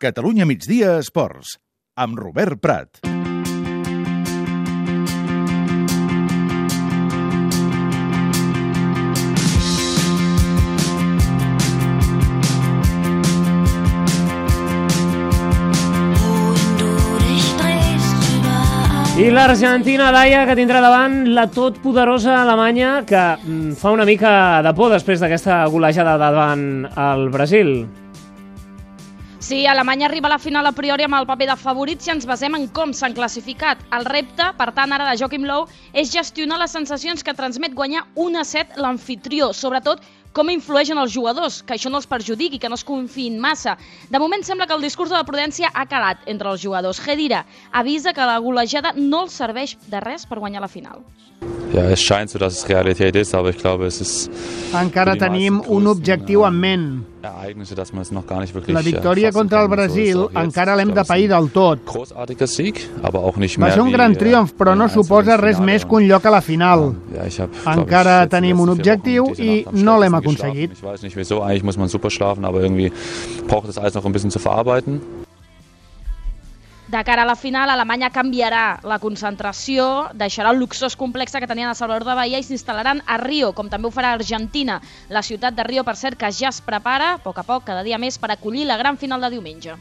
Catalunya migdia esports, amb Robert Prat. I l'Argentina, Laia, que tindrà davant la totpoderosa Alemanya, que mm, fa una mica de por després d'aquesta golejada davant el Brasil. Sí, Alemanya arriba a la final a priori amb el paper de favorit si ens basem en com s'han classificat. El repte, per tant, ara de Joachim Low, és gestionar les sensacions que transmet guanyar 1-7 l'anfitrió, sobretot com influeix en els jugadors, que això no els perjudiqui, que no es confiïn massa. De moment sembla que el discurs de la prudència ha calat entre els jugadors. Gedira avisa que la golejada no els serveix de res per guanyar la final. Ja, es scheint so, dass es Realität ist, aber ich glaube, es ist Encara tenim un objectiu en ment. Ereignisse, dass man es noch gar nicht wirklich La victòria contra el Brasil encara l'hem de pair del tot. Va ser un gran äh, triomf, però no suposa res més que un lloc a la final. Encara tenim un objectiu i no l'hem aconseguit. Ich weiß nicht wieso, eigentlich muss man super schlafen, aber irgendwie braucht das alles noch ein bisschen zu verarbeiten. De cara a la final, Alemanya canviarà la concentració, deixarà el luxós complex que tenien a Salvador de Bahia i s'instal·laran a Rio, com també ho farà Argentina. La ciutat de Rio, per cert, que ja es prepara, a poc a poc, cada dia més, per acollir la gran final de diumenge.